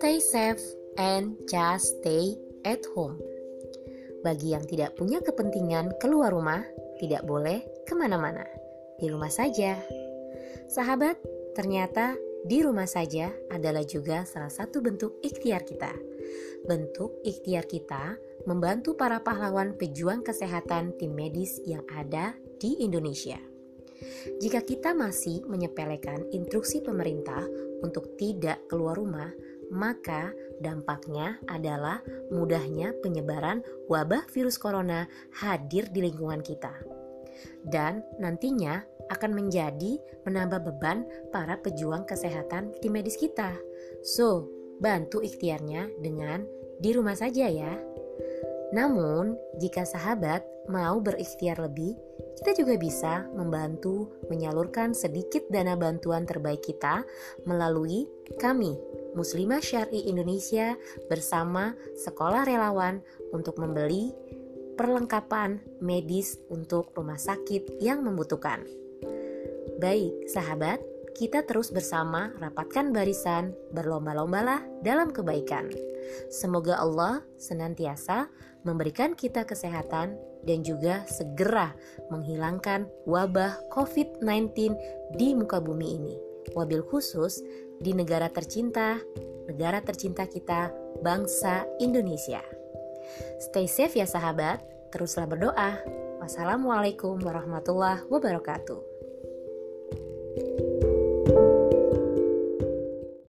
Stay safe and just stay at home. Bagi yang tidak punya kepentingan keluar rumah, tidak boleh ke mana-mana. Di rumah saja. Sahabat, ternyata di rumah saja adalah juga salah satu bentuk ikhtiar kita. Bentuk ikhtiar kita membantu para pahlawan pejuang kesehatan tim medis yang ada di Indonesia. Jika kita masih menyepelekan instruksi pemerintah untuk tidak keluar rumah, maka dampaknya adalah mudahnya penyebaran wabah virus corona hadir di lingkungan kita. Dan nantinya akan menjadi menambah beban para pejuang kesehatan di medis kita. So, bantu ikhtiarnya dengan di rumah saja ya. Namun, jika sahabat mau berikhtiar lebih, kita juga bisa membantu menyalurkan sedikit dana bantuan terbaik kita melalui kami Muslimah Syari Indonesia bersama Sekolah Relawan untuk membeli perlengkapan medis untuk rumah sakit yang membutuhkan. Baik, sahabat, kita terus bersama rapatkan barisan, berlomba-lombalah dalam kebaikan. Semoga Allah senantiasa memberikan kita kesehatan dan juga segera menghilangkan wabah COVID-19 di muka bumi ini. Wabil khusus di negara tercinta, negara tercinta kita, bangsa Indonesia. Stay safe ya sahabat, teruslah berdoa. Wassalamualaikum warahmatullahi wabarakatuh.